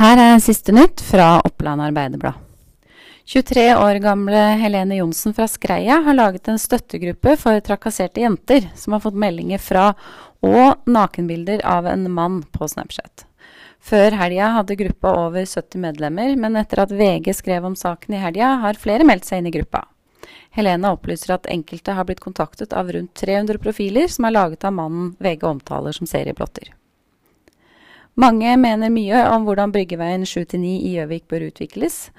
Her er siste nytt fra Oppland Arbeiderblad. 23 år gamle Helene Johnsen fra Skreia har laget en støttegruppe for trakasserte jenter som har fått meldinger fra og nakenbilder av en mann på Snapchat. Før helga hadde gruppa over 70 medlemmer, men etter at VG skrev om saken i helga, har flere meldt seg inn i gruppa. Helene opplyser at enkelte har blitt kontaktet av rundt 300 profiler som er laget av mannen VG omtaler som serieblotter. Mange mener mye om hvordan Bryggeveien 7-9 i Gjøvik bør utvikles.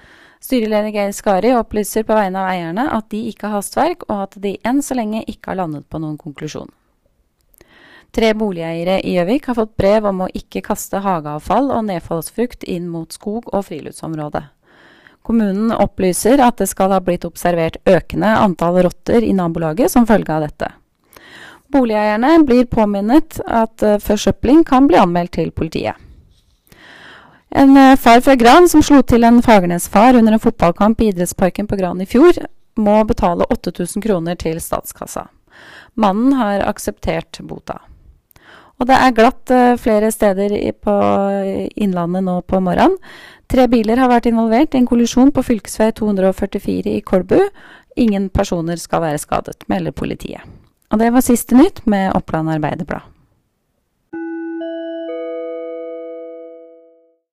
Styreleder Geir Skari opplyser på vegne av eierne at de ikke har hastverk, og at de enn så lenge ikke har landet på noen konklusjon. Tre boligeiere i Gjøvik har fått brev om å ikke kaste hageavfall og nedfallsfrukt inn mot skog- og friluftsområdet. Kommunen opplyser at det skal ha blitt observert økende antall rotter i nabolaget som følge av dette. Boligeierne blir påminnet at uh, forsøpling kan bli anmeldt til politiet. En uh, far fra Gran som slo til en Fagernes-far under en fotballkamp i idrettsparken på Gran i fjor, må betale 8000 kroner til statskassa. Mannen har akseptert bota. Og det er glatt uh, flere steder i, Innlandet nå på morgenen. Tre biler har vært involvert i en kollisjon på fv. 244 i Kolbu. Ingen personer skal være skadet, melder politiet. Og det var siste nytt med Oppland Arbeiderblad.